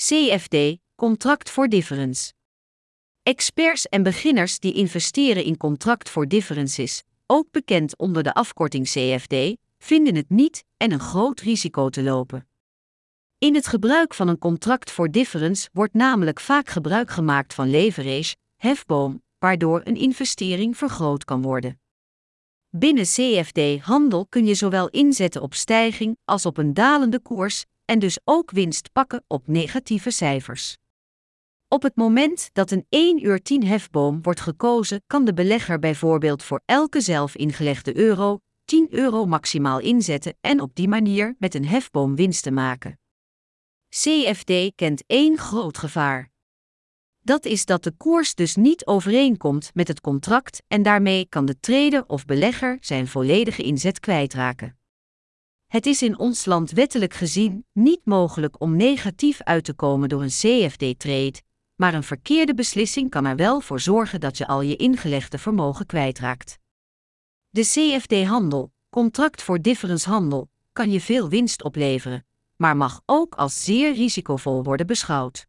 CFD, Contract for Difference. Experts en beginners die investeren in Contract for Differences, ook bekend onder de afkorting CFD, vinden het niet en een groot risico te lopen. In het gebruik van een contract for difference wordt namelijk vaak gebruik gemaakt van leverage, hefboom, waardoor een investering vergroot kan worden. Binnen CFD-handel kun je zowel inzetten op stijging als op een dalende koers en dus ook winst pakken op negatieve cijfers. Op het moment dat een 1 uur 10 hefboom wordt gekozen, kan de belegger bijvoorbeeld voor elke zelf ingelegde euro 10 euro maximaal inzetten en op die manier met een hefboom winsten maken. CFD kent één groot gevaar. Dat is dat de koers dus niet overeenkomt met het contract en daarmee kan de trader of belegger zijn volledige inzet kwijtraken. Het is in ons land wettelijk gezien niet mogelijk om negatief uit te komen door een CFD-trade, maar een verkeerde beslissing kan er wel voor zorgen dat je al je ingelegde vermogen kwijtraakt. De CFD-handel, contract voor difference handel, kan je veel winst opleveren, maar mag ook als zeer risicovol worden beschouwd.